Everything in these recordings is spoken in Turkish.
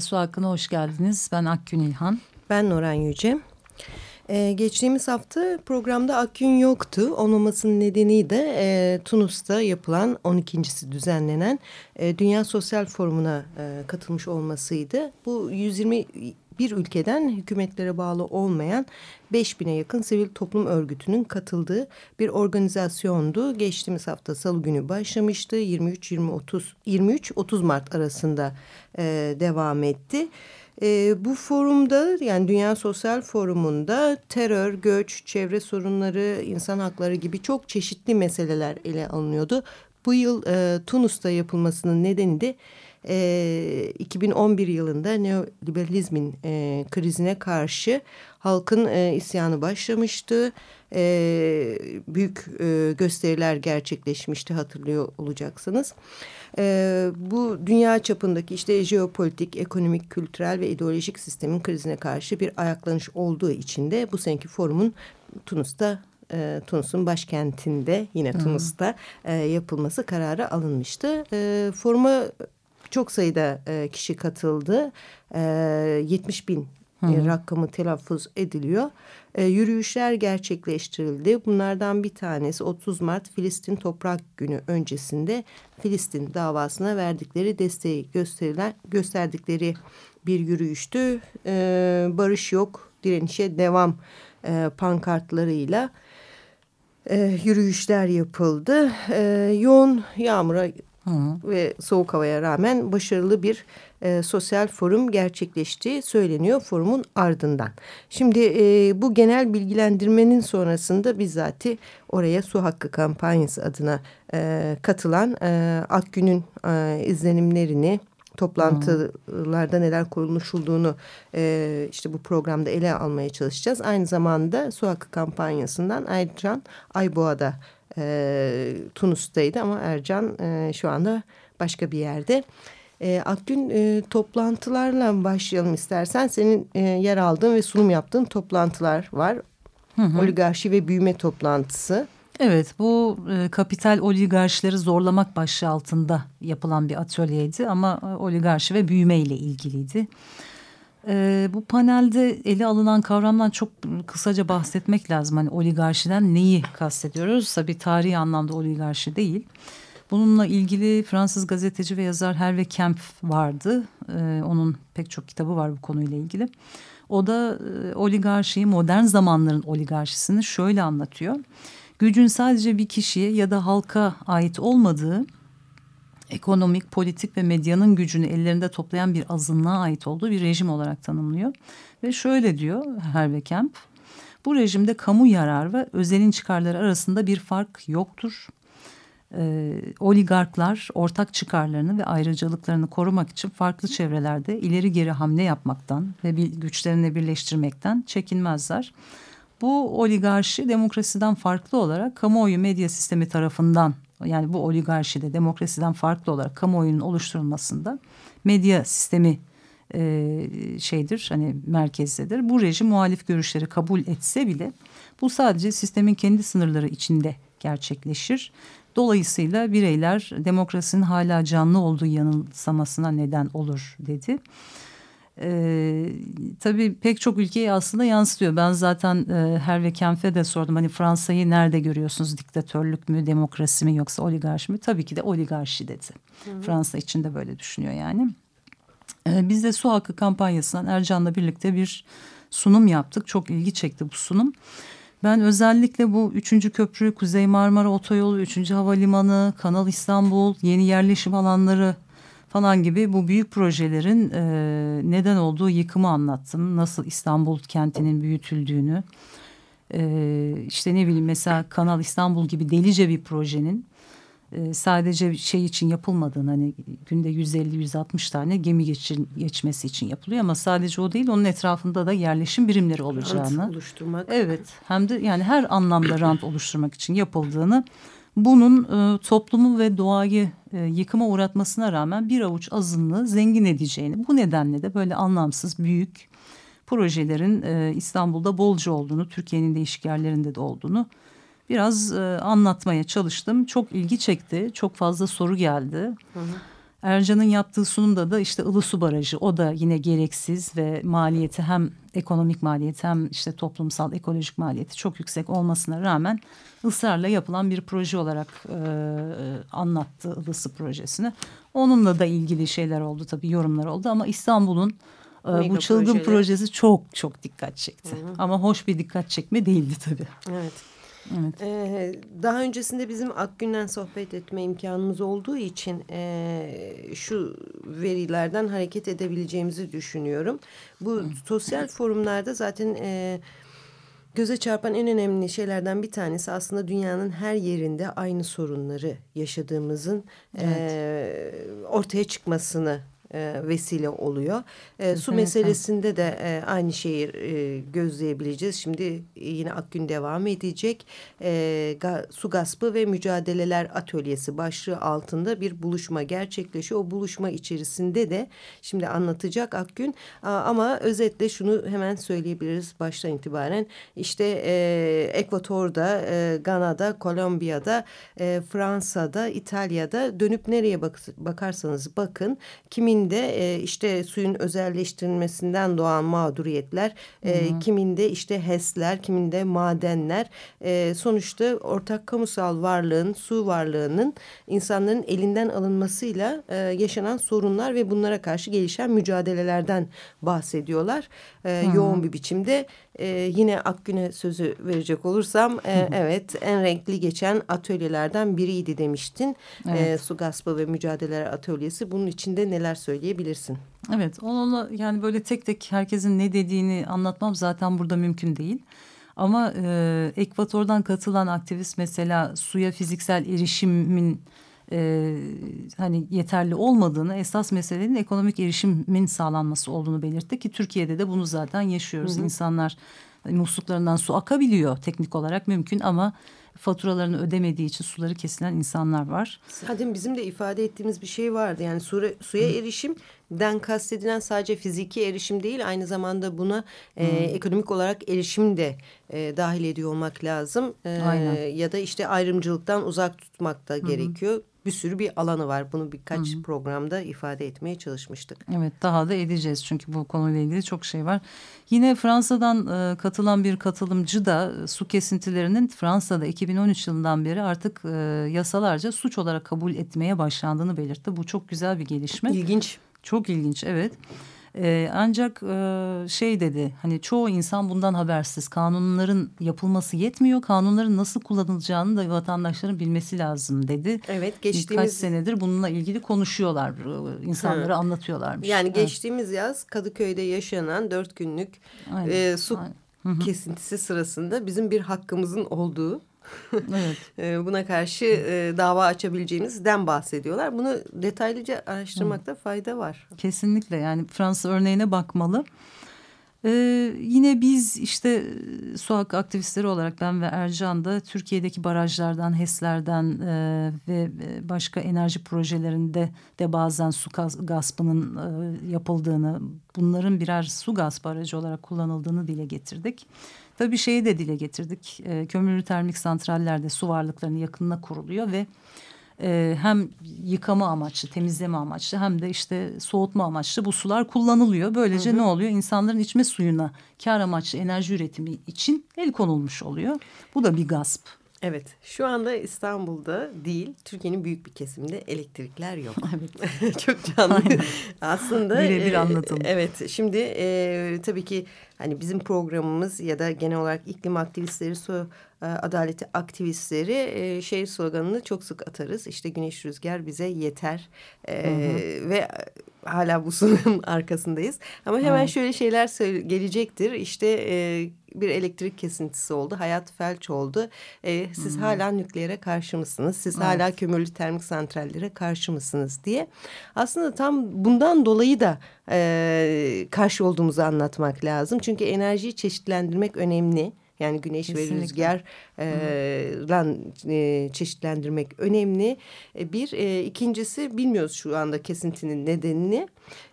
Su Hakkı'na hoş geldiniz. Ben Akgün İlhan. Ben Nuran Yüce. Ee, geçtiğimiz hafta programda Akgün yoktu. Olmamasının nedeni de e, Tunus'ta yapılan 12.si düzenlenen e, Dünya Sosyal Forumu'na e, katılmış olmasıydı. Bu 120 bir ülkeden hükümetlere bağlı olmayan 5000'e yakın sivil toplum örgütünün katıldığı bir organizasyondu. Geçtiğimiz hafta salı günü başlamıştı. 23-30 23-30 Mart arasında e, devam etti. E, bu forumda yani Dünya Sosyal Forumu'nda terör, göç, çevre sorunları, insan hakları gibi çok çeşitli meseleler ele alınıyordu. Bu yıl e, Tunus'ta yapılmasının nedeni de e, 2011 yılında neoliberalizmin e, krizine karşı halkın e, isyanı başlamıştı. E, büyük e, gösteriler gerçekleşmişti hatırlıyor olacaksınız. E, bu dünya çapındaki işte jeopolitik, ekonomik, kültürel ve ideolojik sistemin krizine karşı bir ayaklanış olduğu için de bu seneki forumun Tunus'ta e, Tunus'un başkentinde yine Tunus'ta e, yapılması kararı alınmıştı. E, foruma çok sayıda e, kişi katıldı. E, 70 bin Hı -hı. rakamı telaffuz ediliyor. E, yürüyüşler gerçekleştirildi. Bunlardan bir tanesi 30 Mart Filistin Toprak Günü öncesinde Filistin davasına verdikleri desteği gösterilen, gösterdikleri bir yürüyüştü. E, barış yok, direnişe devam e, pankartlarıyla e, yürüyüşler yapıldı. E, yoğun yağmura Hı. ve soğuk havaya rağmen başarılı bir e, sosyal forum gerçekleştiği söyleniyor forumun ardından. Şimdi e, bu genel bilgilendirmenin sonrasında bizzati oraya su hakkı kampanyası adına e, katılan e, Akgün'ün e, izlenimlerini toplantılarda neler konuşulduğunu e, işte bu programda ele almaya çalışacağız. Aynı zamanda su hakkı kampanyasından Aycan Ayboğa'da e, Tunus'taydı ama Ercan e, şu anda başka bir yerde. E, Akgün e, toplantılarla başlayalım istersen. Senin e, yer aldığın ve sunum yaptığın toplantılar var. Hı hı. Oligarşi ve büyüme toplantısı. Evet bu e, kapital oligarşileri zorlamak başlığı altında yapılan bir atölyeydi ama e, oligarşi ve büyüme ile ilgiliydi. E, bu panelde ele alınan kavramdan çok kısaca bahsetmek lazım. Hani oligarşiden neyi kastediyoruz? Tabii tarihi anlamda oligarşi değil. Bununla ilgili Fransız gazeteci ve yazar Hervé Kempf vardı. E, onun pek çok kitabı var bu konuyla ilgili. O da e, oligarşiyi, modern zamanların oligarşisini şöyle anlatıyor. Gücün sadece bir kişiye ya da halka ait olmadığı ekonomik, politik ve medyanın gücünü ellerinde toplayan bir azınlığa ait olduğu bir rejim olarak tanımlıyor. Ve şöyle diyor Herve Kemp, bu rejimde kamu yarar ve özelin çıkarları arasında bir fark yoktur. Ee, oligarklar ortak çıkarlarını ve ayrıcalıklarını korumak için farklı çevrelerde ileri geri hamle yapmaktan ve bir, güçlerini birleştirmekten çekinmezler. Bu oligarşi demokrasiden farklı olarak kamuoyu medya sistemi tarafından yani bu oligarşide demokrasiden farklı olarak kamuoyunun oluşturulmasında medya sistemi e, şeydir hani merkezdedir. Bu rejim muhalif görüşleri kabul etse bile bu sadece sistemin kendi sınırları içinde gerçekleşir. Dolayısıyla bireyler demokrasinin hala canlı olduğu yanılsamasına neden olur dedi. E, tabii pek çok ülkeyi aslında yansıtıyor. Ben zaten e, Herve Kempf'e de sordum. Hani Fransa'yı nerede görüyorsunuz? Diktatörlük mü, demokrasi mi yoksa oligarşi mi? Tabii ki de oligarşi dedi. Hı hı. Fransa için de böyle düşünüyor yani. E, biz de su hakkı kampanyasından Ercan'la birlikte bir sunum yaptık. Çok ilgi çekti bu sunum. Ben özellikle bu üçüncü köprü, Kuzey Marmara Otoyolu, üçüncü havalimanı, Kanal İstanbul, yeni yerleşim alanları falan gibi bu büyük projelerin e, neden olduğu yıkımı anlattım. Nasıl İstanbul kentinin büyütüldüğünü. E, işte ne bileyim mesela Kanal İstanbul gibi delice bir projenin e, sadece şey için yapılmadığını hani günde 150-160 tane gemi geçin, geçmesi için yapılıyor ama sadece o değil onun etrafında da yerleşim birimleri olacağını. Rant oluşturmak. Evet hem de yani her anlamda rant oluşturmak için yapıldığını bunun e, toplumu ve doğayı e, yıkıma uğratmasına rağmen bir avuç azınlığı zengin edeceğini bu nedenle de böyle anlamsız büyük projelerin e, İstanbul'da bolca olduğunu Türkiye'nin değişik yerlerinde de olduğunu biraz e, anlatmaya çalıştım. Çok ilgi çekti. Çok fazla soru geldi. Hı hı. Ercan'ın yaptığı sunumda da işte Ilısu Barajı o da yine gereksiz ve maliyeti hem ekonomik maliyeti hem işte toplumsal ekolojik maliyeti çok yüksek olmasına rağmen ısrarla yapılan bir proje olarak e, anlattı Ilısı projesini. Onunla da ilgili şeyler oldu tabii yorumlar oldu ama İstanbul'un e, bu çılgın projeleri. projesi çok çok dikkat çekti. Hı hı. Ama hoş bir dikkat çekme değildi tabii. Evet. Evet. Ee, daha öncesinde bizim Akgün'den sohbet etme imkanımız olduğu için e, şu verilerden hareket edebileceğimizi düşünüyorum. Bu sosyal forumlarda zaten e, göze çarpan en önemli şeylerden bir tanesi aslında dünyanın her yerinde aynı sorunları yaşadığımızın evet. e, ortaya çıkmasını e, vesile oluyor. E, su meselesinde de e, aynı şeyi e, gözleyebileceğiz. Şimdi yine Akgün devam edecek. E, ga, su gaspı ve mücadeleler atölyesi başlığı altında bir buluşma gerçekleşiyor. O buluşma içerisinde de şimdi anlatacak Akgün. A, ama özetle şunu hemen söyleyebiliriz baştan itibaren. İşte e, Ekvator'da, e, Gana'da, Kolombiya'da, e, Fransa'da, İtalya'da dönüp nereye bak bakarsanız bakın kimin kiminde e, işte suyun özelleştirilmesinden doğan mağduriyetler, e, kiminde işte HES'ler, kiminde madenler. E, sonuçta ortak kamusal varlığın, su varlığının insanların elinden alınmasıyla e, yaşanan sorunlar ve bunlara karşı gelişen mücadelelerden bahsediyorlar. E, yoğun bir biçimde e, yine Akgün'e sözü verecek olursam e, evet en renkli geçen atölyelerden biriydi demiştin. E, evet. E, su gaspı ve mücadeleler atölyesi bunun içinde neler söyleyebilirsin? Evet onunla yani böyle tek tek herkesin ne dediğini anlatmam zaten burada mümkün değil. Ama e, Ekvator'dan katılan aktivist mesela suya fiziksel erişimin e, hani yeterli olmadığını esas meselenin ekonomik erişimin sağlanması olduğunu belirtti ki Türkiye'de de bunu zaten yaşıyoruz. Hı hı. İnsanlar musluklarından su akabiliyor teknik olarak mümkün ama faturalarını ödemediği için suları kesilen insanlar var. Zaten bizim de ifade ettiğimiz bir şey vardı. Yani su, suya erişimden kastedilen sadece fiziki erişim değil aynı zamanda buna e, ekonomik olarak erişim de e, dahil ediyor olmak lazım. E, Aynen. Ya da işte ayrımcılıktan uzak tutmak da Hı -hı. gerekiyor bir sürü bir alanı var. Bunu birkaç Hı -hı. programda ifade etmeye çalışmıştık. Evet daha da edeceğiz çünkü bu konuyla ilgili çok şey var. Yine Fransa'dan e, katılan bir katılımcı da e, su kesintilerinin Fransa'da 2013 yılından beri artık e, yasalarca suç olarak kabul etmeye başlandığını belirtti. Bu çok güzel bir gelişme. İlginç. Çok ilginç evet. E, ancak e, şey dedi hani çoğu insan bundan habersiz. Kanunların yapılması yetmiyor. Kanunların nasıl kullanılacağını da vatandaşların bilmesi lazım dedi. Evet geçtiğimiz... Birkaç senedir bununla ilgili konuşuyorlar. insanlara ha. anlatıyorlarmış. Yani geçtiğimiz evet. yaz Kadıköy'de yaşanan dört günlük e, su Aynen. kesintisi sırasında bizim bir hakkımızın olduğu evet. Ee, buna karşı e, dava açabileceğimizden bahsediyorlar. Bunu detaylıca araştırmakta evet. fayda var. Kesinlikle yani Fransa örneğine bakmalı. Ee, yine biz işte su hakkı aktivistleri olarak ben ve Ercan da Türkiye'deki barajlardan, HES'lerden e, ve e, başka enerji projelerinde de bazen su gaspının e, yapıldığını, bunların birer su gaspı aracı olarak kullanıldığını dile getirdik. Tabii şeyi de dile getirdik. E, kömürlü termik santrallerde su varlıklarının yakınına kuruluyor ve e, hem yıkama amaçlı, temizleme amaçlı hem de işte soğutma amaçlı bu sular kullanılıyor. Böylece hı hı. ne oluyor? İnsanların içme suyuna kar amaçlı enerji üretimi için el konulmuş oluyor. Bu da bir gasp. Evet şu anda İstanbul'da değil Türkiye'nin büyük bir kesiminde elektrikler yok. Evet. Çok canlı. Aynen. Aslında. Birebir e, anlatıldı. Evet şimdi e, tabii ki hani bizim programımız ya da genel olarak iklim aktivistleri, su e, adaleti aktivistleri e, şey sloganını çok sık atarız. İşte güneş rüzgar bize yeter e, hı hı. ve hala bu sunum arkasındayız. Ama hemen hı. şöyle şeyler gelecektir. İşte... E, bir elektrik kesintisi oldu. Hayat felç oldu. E, siz hmm. hala nükleere karşı mısınız? Siz evet. hala kömürlü termik santrallere karşı mısınız diye. Aslında tam bundan dolayı da e, karşı olduğumuzu anlatmak lazım. Çünkü enerjiyi çeşitlendirmek önemli. Yani güneş Kesinlikle. ve rüzgar e, çeşitlendirmek önemli. E, bir, e, ikincisi bilmiyoruz şu anda kesintinin nedenini.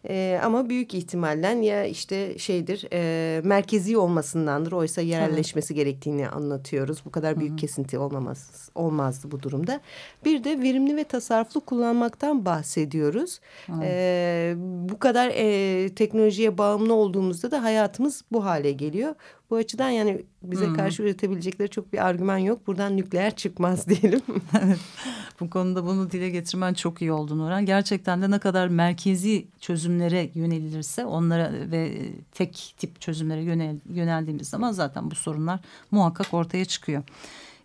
E, ama büyük ihtimalle ya işte şeydir e, merkezi olmasındandır. Oysa yerelleşmesi Tabii. gerektiğini anlatıyoruz. Bu kadar büyük Hı -hı. kesinti olmaması olmazdı bu durumda. Bir de verimli ve tasarruflu kullanmaktan bahsediyoruz. E, bu kadar e, teknolojiye bağımlı olduğumuzda da hayatımız bu hale geliyor. Bu açıdan yani bize hmm. karşı üretebilecekleri çok bir argüman yok. Buradan nükleer çıkmaz diyelim. evet. Bu konuda bunu dile getirmen çok iyi oldu Nurhan. Gerçekten de ne kadar merkezi çözümlere yönelilirse onlara ve tek tip çözümlere yönel, yöneldiğimiz zaman zaten bu sorunlar muhakkak ortaya çıkıyor.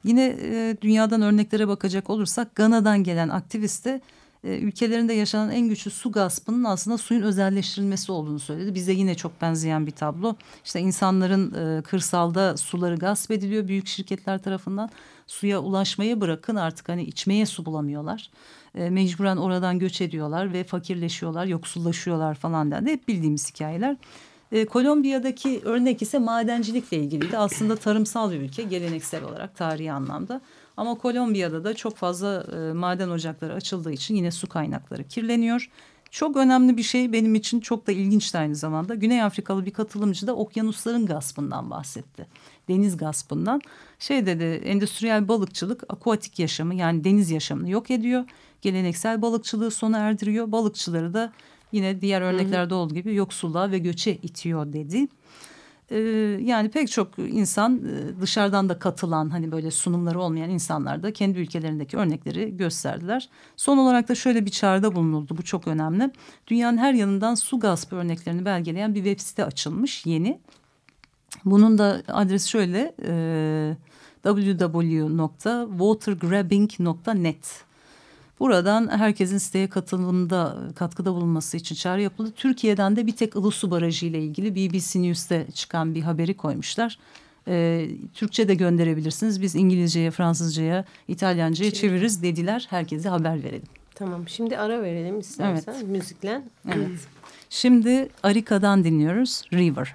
Yine e, dünyadan örneklere bakacak olursak Gana'dan gelen aktiviste e, ülkelerinde yaşanan en güçlü su gaspının aslında suyun özelleştirilmesi olduğunu söyledi. Bize yine çok benzeyen bir tablo. İşte insanların e, kırsalda suları gasp ediliyor büyük şirketler tarafından. Suya ulaşmayı bırakın artık hani içmeye su bulamıyorlar. E, mecburen oradan göç ediyorlar ve fakirleşiyorlar, yoksullaşıyorlar falan dendi. Hep bildiğimiz hikayeler. E, Kolombiya'daki örnek ise madencilikle ilgiliydi. Aslında tarımsal bir ülke geleneksel olarak tarihi anlamda. Ama Kolombiya'da da çok fazla e, maden ocakları açıldığı için yine su kaynakları kirleniyor. Çok önemli bir şey benim için çok da ilginçti aynı zamanda. Güney Afrikalı bir katılımcı da okyanusların gaspından bahsetti. Deniz gaspından. Şey dedi endüstriyel balıkçılık akuatik yaşamı yani deniz yaşamını yok ediyor. Geleneksel balıkçılığı sona erdiriyor. Balıkçıları da yine diğer örneklerde olduğu gibi yoksulluğa ve göçe itiyor dedi. Ee, yani pek çok insan e, dışarıdan da katılan hani böyle sunumları olmayan insanlar da kendi ülkelerindeki örnekleri gösterdiler. Son olarak da şöyle bir çağrıda bulunuldu bu çok önemli. Dünyanın her yanından su gaspı örneklerini belgeleyen bir web site açılmış yeni. Bunun da adresi şöyle e, www.watergrabbing.net Buradan herkesin siteye katılımda katkıda bulunması için çağrı yapıldı. Türkiye'den de bir tek Ilısu Barajı ile ilgili BBC News'te çıkan bir haberi koymuşlar. Ee, Türkçe de gönderebilirsiniz. Biz İngilizceye, Fransızcaya, İtalyancaya Çevir. çeviririz dediler. Herkese haber verelim. Tamam şimdi ara verelim istersen evet. müzikle. Evet. evet. Şimdi Arika'dan dinliyoruz River.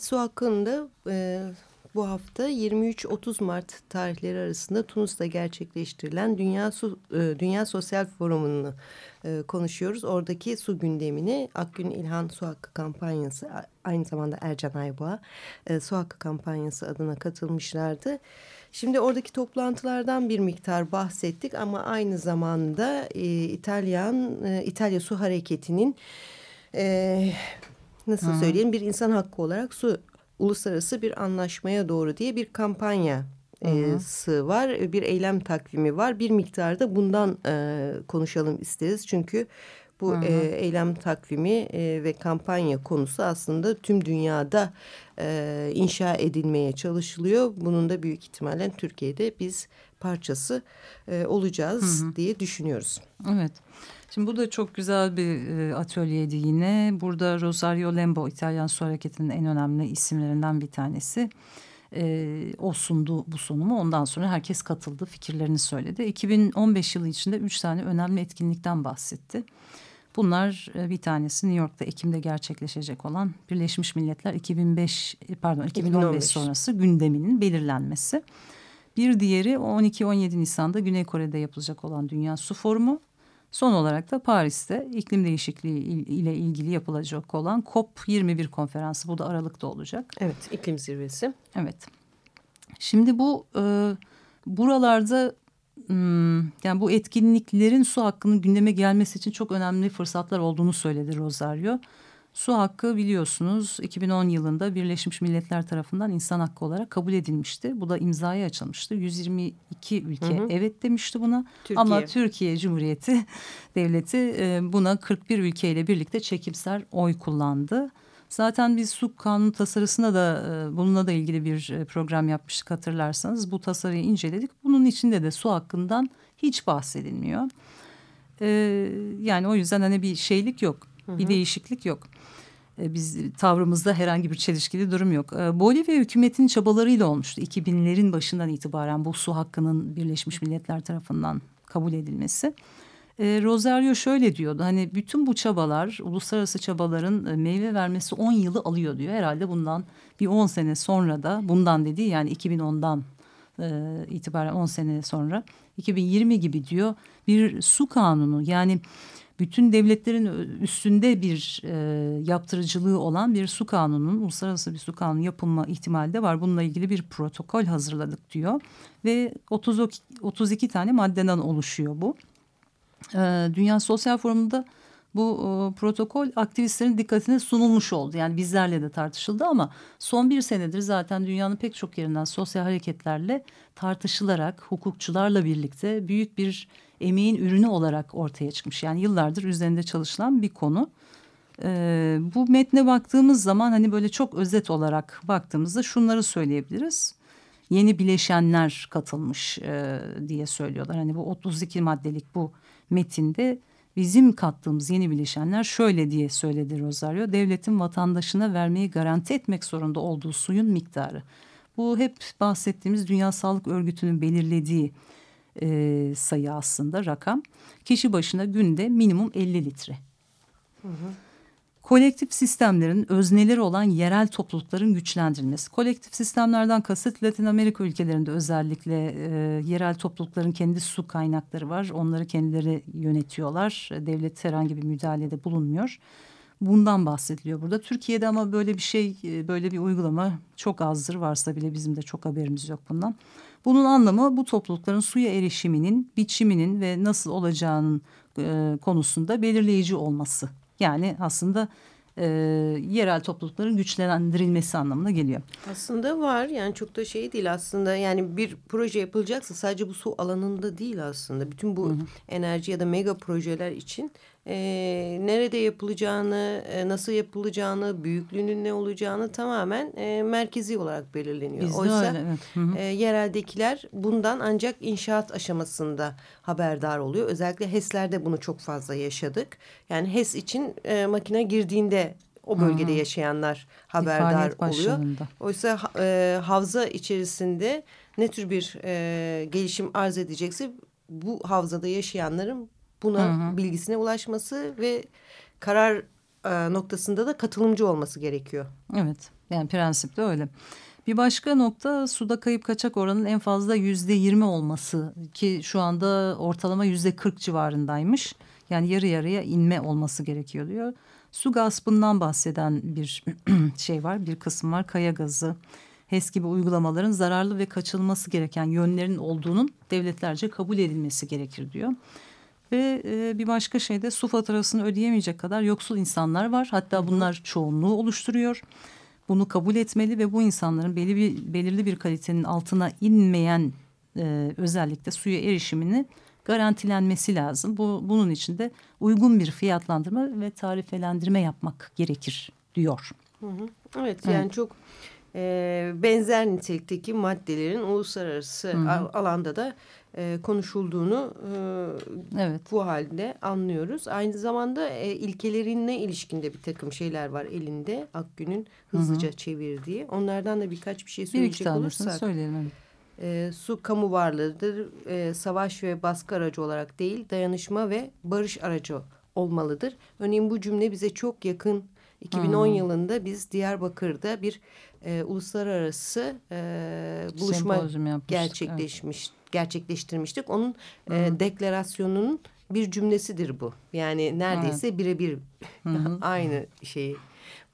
Su hakkında e, bu hafta 23-30 Mart tarihleri arasında Tunus'ta gerçekleştirilen Dünya Su e, Dünya Sosyal Forumu'nu e, konuşuyoruz. Oradaki su gündemini Akgün İlhan Su Hakkı kampanyası aynı zamanda Ercan Ayboğa e, Su Hakkı kampanyası adına katılmışlardı. Şimdi oradaki toplantılardan bir miktar bahsettik ama aynı zamanda e, İtalyan e, İtalya Su Hareketi'nin e, nasıl Hı -hı. söyleyeyim bir insan hakkı olarak su uluslararası bir anlaşmaya doğru diye bir kampanya e, var. Bir eylem takvimi var. Bir miktarda bundan e, konuşalım isteriz. Çünkü bu E, eylem takvimi e, ve kampanya konusu aslında tüm dünyada e, inşa edilmeye çalışılıyor. Bunun da büyük ihtimalle Türkiye'de biz parçası e, olacağız hı hı. diye düşünüyoruz. Evet. Şimdi bu da çok güzel bir e, atölyeydi yine. Burada Rosario Lembo İtalyan Su Hareketi'nin en önemli isimlerinden bir tanesi. E, o sundu bu sunumu. Ondan sonra herkes katıldı, fikirlerini söyledi. 2015 yılı içinde üç tane önemli etkinlikten bahsetti. Bunlar e, bir tanesi New York'ta Ekim'de gerçekleşecek olan Birleşmiş Milletler 2005 e, pardon 2015, 2015 sonrası gündeminin belirlenmesi. Bir diğeri 12-17 Nisan'da Güney Kore'de yapılacak olan Dünya Su Forumu. Son olarak da Paris'te iklim değişikliği ile ilgili yapılacak olan COP21 konferansı. Bu da Aralık'ta olacak. Evet, iklim zirvesi. Evet. Şimdi bu e, buralarda yani bu etkinliklerin su hakkının gündeme gelmesi için çok önemli fırsatlar olduğunu söyledi Rosario. Su hakkı biliyorsunuz 2010 yılında Birleşmiş Milletler tarafından insan hakkı olarak kabul edilmişti. Bu da imzaya açılmıştı. 122 ülke hı hı. evet demişti buna. Türkiye. Ama Türkiye Cumhuriyeti Devleti e, buna 41 ülkeyle birlikte çekimser oy kullandı. Zaten biz su kanunu tasarısına da e, bununla da ilgili bir e, program yapmıştık hatırlarsanız. Bu tasarıyı inceledik. Bunun içinde de su hakkından hiç bahsedilmiyor. Yani o yüzden hani bir şeylik yok. Bir değişiklik yok. E, biz tavrımızda herhangi bir çelişkili durum yok. E, Bolivya hükümetinin çabalarıyla olmuştu. 2000'lerin başından itibaren bu su hakkının Birleşmiş Milletler tarafından kabul edilmesi. E, Rosario şöyle diyordu hani bütün bu çabalar uluslararası çabaların meyve vermesi 10 yılı alıyor diyor. Herhalde bundan bir 10 sene sonra da bundan dediği yani 2010'dan itibaren 10 sene sonra 2020 gibi diyor bir su kanunu yani bütün devletlerin üstünde bir e, yaptırıcılığı olan bir su kanununun uluslararası bir su kanunu yapılma ihtimali de var. Bununla ilgili bir protokol hazırladık diyor ve 30, 32 tane maddeden oluşuyor bu. E, Dünya Sosyal Forumu'nda bu e, protokol aktivistlerin dikkatine sunulmuş oldu. Yani bizlerle de tartışıldı ama son bir senedir zaten dünyanın pek çok yerinden sosyal hareketlerle tartışılarak hukukçularla birlikte büyük bir emeğin ürünü olarak ortaya çıkmış. Yani yıllardır üzerinde çalışılan bir konu. Ee, bu metne baktığımız zaman hani böyle çok özet olarak baktığımızda şunları söyleyebiliriz. Yeni bileşenler katılmış e, diye söylüyorlar. Hani bu 32 maddelik bu metinde bizim kattığımız yeni bileşenler şöyle diye söyledi Rosario. Devletin vatandaşına vermeyi garanti etmek zorunda olduğu suyun miktarı. Bu hep bahsettiğimiz Dünya Sağlık Örgütü'nün belirlediği e, sayı aslında rakam. Kişi başına günde minimum 50 litre. Hı hı. Kolektif sistemlerin özneleri olan yerel toplulukların güçlendirilmesi. Kolektif sistemlerden kasıt Latin Amerika ülkelerinde özellikle e, yerel toplulukların kendi su kaynakları var. Onları kendileri yönetiyorlar. Devlet herhangi bir müdahalede bulunmuyor. Bundan bahsediliyor burada. Türkiye'de ama böyle bir şey, e, böyle bir uygulama çok azdır. Varsa bile bizim de çok haberimiz yok bundan. Bunun anlamı bu toplulukların suya erişiminin, biçiminin ve nasıl olacağının e, konusunda belirleyici olması. Yani aslında e, yerel toplulukların güçlendirilmesi anlamına geliyor. Aslında var yani çok da şey değil aslında yani bir proje yapılacaksa sadece bu su alanında değil aslında. Bütün bu hı hı. enerji ya da mega projeler için e, nerede yapılacağını, e, nasıl yapılacağını, büyüklüğünün ne olacağını tamamen e, merkezi olarak belirleniyor. Bizde Oysa öyle, evet. hı hı. E, yereldekiler bundan ancak inşaat aşamasında haberdar oluyor. Özellikle HES'lerde bunu çok fazla yaşadık. Yani HES için e, makine girdiğinde o bölgede -hı. yaşayanlar haberdar oluyor. Oysa e, havza içerisinde ne tür bir e, gelişim arz edecekse bu havzada yaşayanların buna hı hı. bilgisine ulaşması ve karar e, noktasında da katılımcı olması gerekiyor. Evet yani prensip de öyle. Bir başka nokta suda kayıp kaçak oranının en fazla yüzde yirmi olması ki şu anda ortalama yüzde kırk civarındaymış. Yani yarı yarıya inme olması gerekiyor diyor. Su gaspından bahseden bir şey var, bir kısım var. Kaya gazı, HES gibi uygulamaların zararlı ve kaçılması gereken yönlerin olduğunun devletlerce kabul edilmesi gerekir diyor. Ve e, bir başka şey de su faturasını ödeyemeyecek kadar yoksul insanlar var. Hatta bunlar çoğunluğu oluşturuyor. Bunu kabul etmeli ve bu insanların belli bir, belirli bir kalitenin altına inmeyen e, özellikle suya erişimini garantilenmesi lazım. Bu bunun için de uygun bir fiyatlandırma ve tarifelendirme yapmak gerekir diyor. Hı hı. Evet yani evet. çok e, benzer nitelikteki maddelerin uluslararası hı hı. alanda da e, konuşulduğunu e, evet. bu halde anlıyoruz. Aynı zamanda e, ilkelerine ilişkinde bir takım şeyler var elinde Akgün'ün hızlıca hı hı. çevirdiği. Onlardan da birkaç bir şey söyleyecek bir olursak. söyleyelim. Evet. E, su kamu varlığıdır. E, savaş ve baskı aracı olarak değil, dayanışma ve barış aracı olmalıdır. Örneğin bu cümle bize çok yakın. 2010 hmm. yılında biz Diyarbakır'da bir e, uluslararası e, buluşma gerçekleşmiş, evet. Gerçekleştirmiştik. Onun hmm. e, deklarasyonunun bir cümlesidir bu. Yani neredeyse evet. birebir aynı şeyi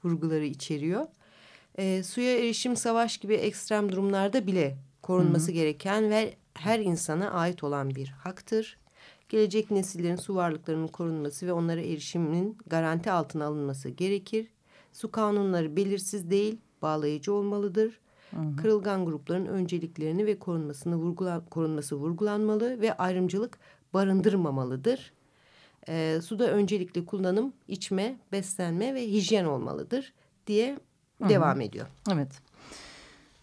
vurguları içeriyor. E, suya erişim savaş gibi ekstrem durumlarda bile korunması Hı -hı. gereken ve her insana ait olan bir haktır. Gelecek nesillerin su varlıklarının korunması ve onlara erişiminin garanti altına alınması gerekir. Su kanunları belirsiz değil, bağlayıcı olmalıdır. Hı hı. Kırılgan grupların önceliklerini ve korunmasını vurgulan, korunması vurgulanmalı ve ayrımcılık barındırmamalıdır. E, suda öncelikli kullanım, içme, beslenme ve hijyen olmalıdır diye hı hı. devam ediyor. Evet.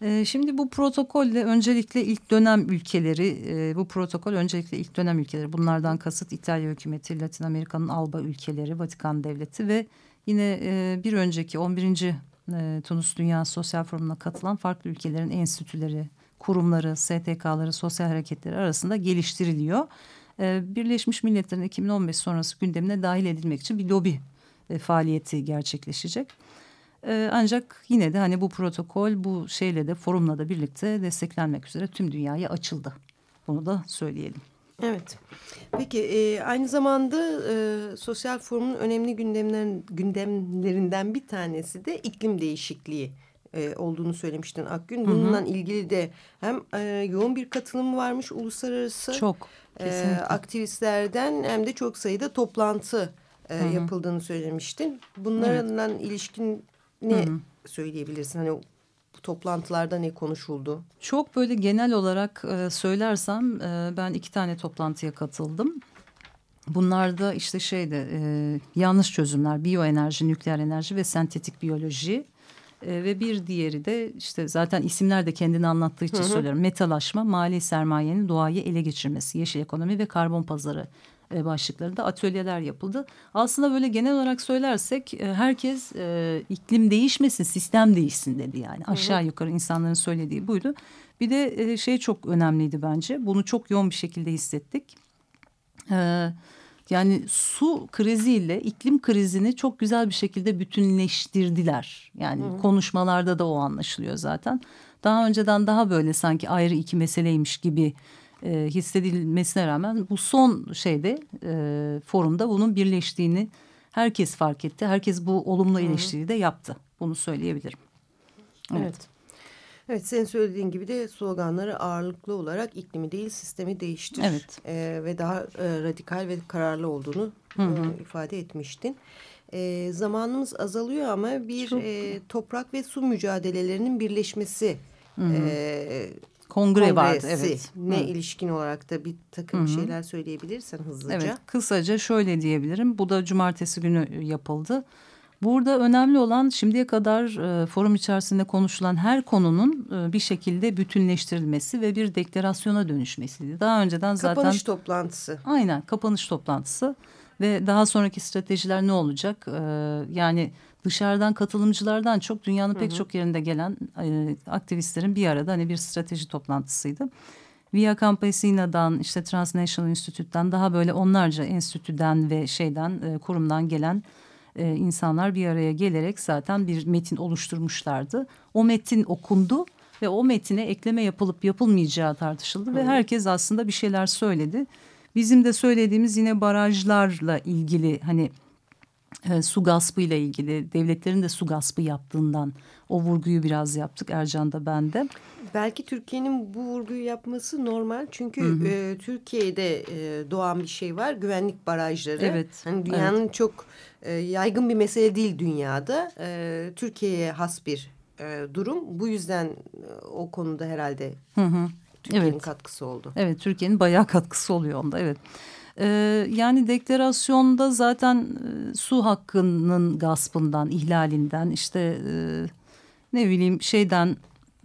Ee, şimdi bu protokolle öncelikle ilk dönem ülkeleri, e, bu protokol öncelikle ilk dönem ülkeleri, bunlardan kasıt İtalya hükümeti, Latin Amerika'nın Alba ülkeleri, Vatikan Devleti ve yine e, bir önceki 11. E, Tunus Dünya Sosyal Forumu'na katılan farklı ülkelerin enstitüleri, kurumları, STK'ları, sosyal hareketleri arasında geliştiriliyor. Birleşmiş Milletler'in 2015 sonrası gündemine dahil edilmek için bir lobi faaliyeti gerçekleşecek. Ee, ancak yine de hani bu protokol bu şeyle de forumla da birlikte desteklenmek üzere tüm dünyaya açıldı. Bunu da söyleyelim. Evet. Peki e, aynı zamanda e, sosyal forumun önemli gündemler, gündemlerinden bir tanesi de iklim değişikliği e, olduğunu söylemiştin Akgün. Bununla hı hı. ilgili de hem e, yoğun bir katılım varmış uluslararası çok e, aktivistlerden hem de çok sayıda toplantı e, hı hı. yapıldığını söylemiştin. Bunlarla evet. ilişkin ne Hı -hı. söyleyebilirsin? Hani toplantılarda ne konuşuldu? Çok böyle genel olarak e, söylersem e, ben iki tane toplantıya katıldım. Bunlarda işte şeyde e, yanlış çözümler, biyoenerji, nükleer enerji ve sentetik biyoloji. E, ve bir diğeri de işte zaten isimler de kendini anlattığı için hı hı. söylüyorum. Metalaşma, mali sermayenin doğayı ele geçirmesi, yeşil ekonomi ve karbon pazarı e, başlıklarında atölyeler yapıldı. Aslında böyle genel olarak söylersek e, herkes e, iklim değişmesin, sistem değişsin dedi yani. Aşağı yukarı insanların söylediği buydu. Bir de şey çok önemliydi bence. Bunu çok yoğun bir şekilde hissettik. Yani su kriziyle iklim krizini çok güzel bir şekilde bütünleştirdiler. Yani hı hı. konuşmalarda da o anlaşılıyor zaten. Daha önceden daha böyle sanki ayrı iki meseleymiş gibi e, hissedilmesine rağmen bu son şeyde e, forumda bunun birleştiğini herkes fark etti. Herkes bu olumlu eleştiriyi de yaptı. Bunu söyleyebilirim. Evet. evet. Evet senin söylediğin gibi de sloganları ağırlıklı olarak iklimi değil sistemi değiştir. Evet. E, ve daha e, radikal ve kararlı olduğunu hı hı. E, ifade etmiştin. E, zamanımız azalıyor ama bir e, toprak ve su mücadelelerinin birleşmesi hı hı. E, Kongre vardı evet. Ne Hı. ilişkin olarak da bir takım Hı -hı. şeyler söyleyebilirsen hızlıca. Evet kısaca şöyle diyebilirim. Bu da cumartesi günü yapıldı. Burada önemli olan şimdiye kadar e, forum içerisinde konuşulan her konunun e, bir şekilde bütünleştirilmesi ve bir deklarasyona dönüşmesiydi. Daha önceden zaten... Kapanış toplantısı. Aynen kapanış toplantısı ve daha sonraki stratejiler ne olacak? E, yani dışarıdan katılımcılardan çok dünyanın hı hı. pek çok yerinde gelen e, aktivistlerin bir arada hani bir strateji toplantısıydı. Via Campesina'dan işte Transnational Institute'den daha böyle onlarca enstitüden ve şeyden e, kurumdan gelen e, insanlar bir araya gelerek zaten bir metin oluşturmuşlardı. O metin okundu ve o metine ekleme yapılıp yapılmayacağı tartışıldı Hı. ve herkes aslında bir şeyler söyledi. Bizim de söylediğimiz yine barajlarla ilgili hani e, su gaspı ile ilgili devletlerin de su gaspı yaptığından o vurguyu biraz yaptık Ercan da ben de. Belki Türkiye'nin bu vurguyu yapması normal çünkü hı hı. E, Türkiye'de e, doğan bir şey var güvenlik barajları. Evet. Hani dünyanın evet. çok e, yaygın bir mesele değil dünyada. E, Türkiye'ye has bir e, durum. Bu yüzden e, o konuda herhalde hı hı. Türkiye'nin evet. katkısı oldu. Evet Türkiye'nin bayağı katkısı oluyor onda evet. Ee, yani deklarasyonda zaten e, su hakkının gaspından, ihlalinden işte e, ne bileyim şeyden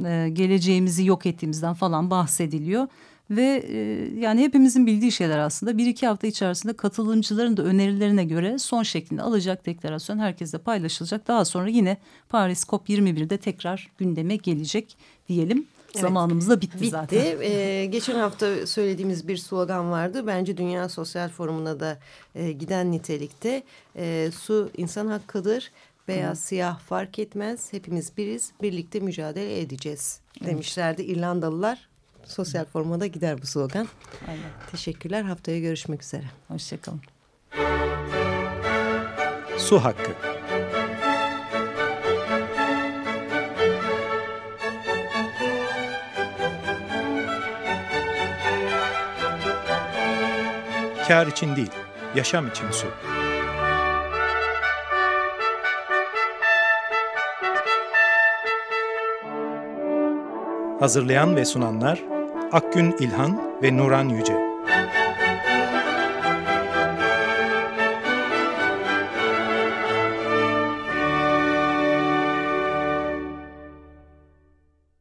e, geleceğimizi yok ettiğimizden falan bahsediliyor. Ve e, yani hepimizin bildiği şeyler aslında bir iki hafta içerisinde katılımcıların da önerilerine göre son şeklinde alacak deklarasyon herkesle paylaşılacak. Daha sonra yine Paris COP21'de tekrar gündeme gelecek diyelim. Evet. Zamanımız da bitti, bitti. zaten. Ee, geçen hafta söylediğimiz bir slogan vardı. Bence Dünya Sosyal Forumu'na da e, giden nitelikte. E, su insan hakkıdır. Beyaz, Hı. siyah fark etmez. Hepimiz biriz. Birlikte mücadele edeceğiz demişlerdi. İrlandalılar. Sosyal Forum'a da gider bu slogan. Aynen. Teşekkürler. Haftaya görüşmek üzere. Hoşçakalın. Su hakkı. Kar için değil, yaşam için su. Hazırlayan ve sunanlar Akgün İlhan ve Nuran Yüce.